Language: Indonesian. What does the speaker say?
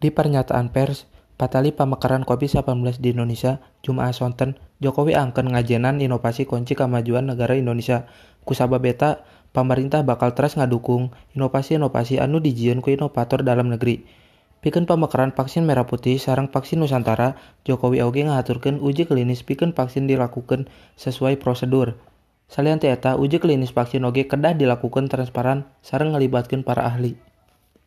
Di pernyataan pers, Patali pamekaran Kopi 18 di Indonesia, Jumat sonten, Jokowi angken ngajenan inovasi kunci kemajuan negara Indonesia. Kusaba beta, pemerintah bakal terus ngadukung inovasi-inovasi anu dijieun ku inovator dalam negeri. Piken pamekaran vaksin merah putih sarang vaksin Nusantara, Jokowi oge ngaturkan uji klinis piken vaksin dilakukan sesuai prosedur. Salian eta, uji klinis vaksin oge kedah dilakukan transparan sarang melibatkan para ahli.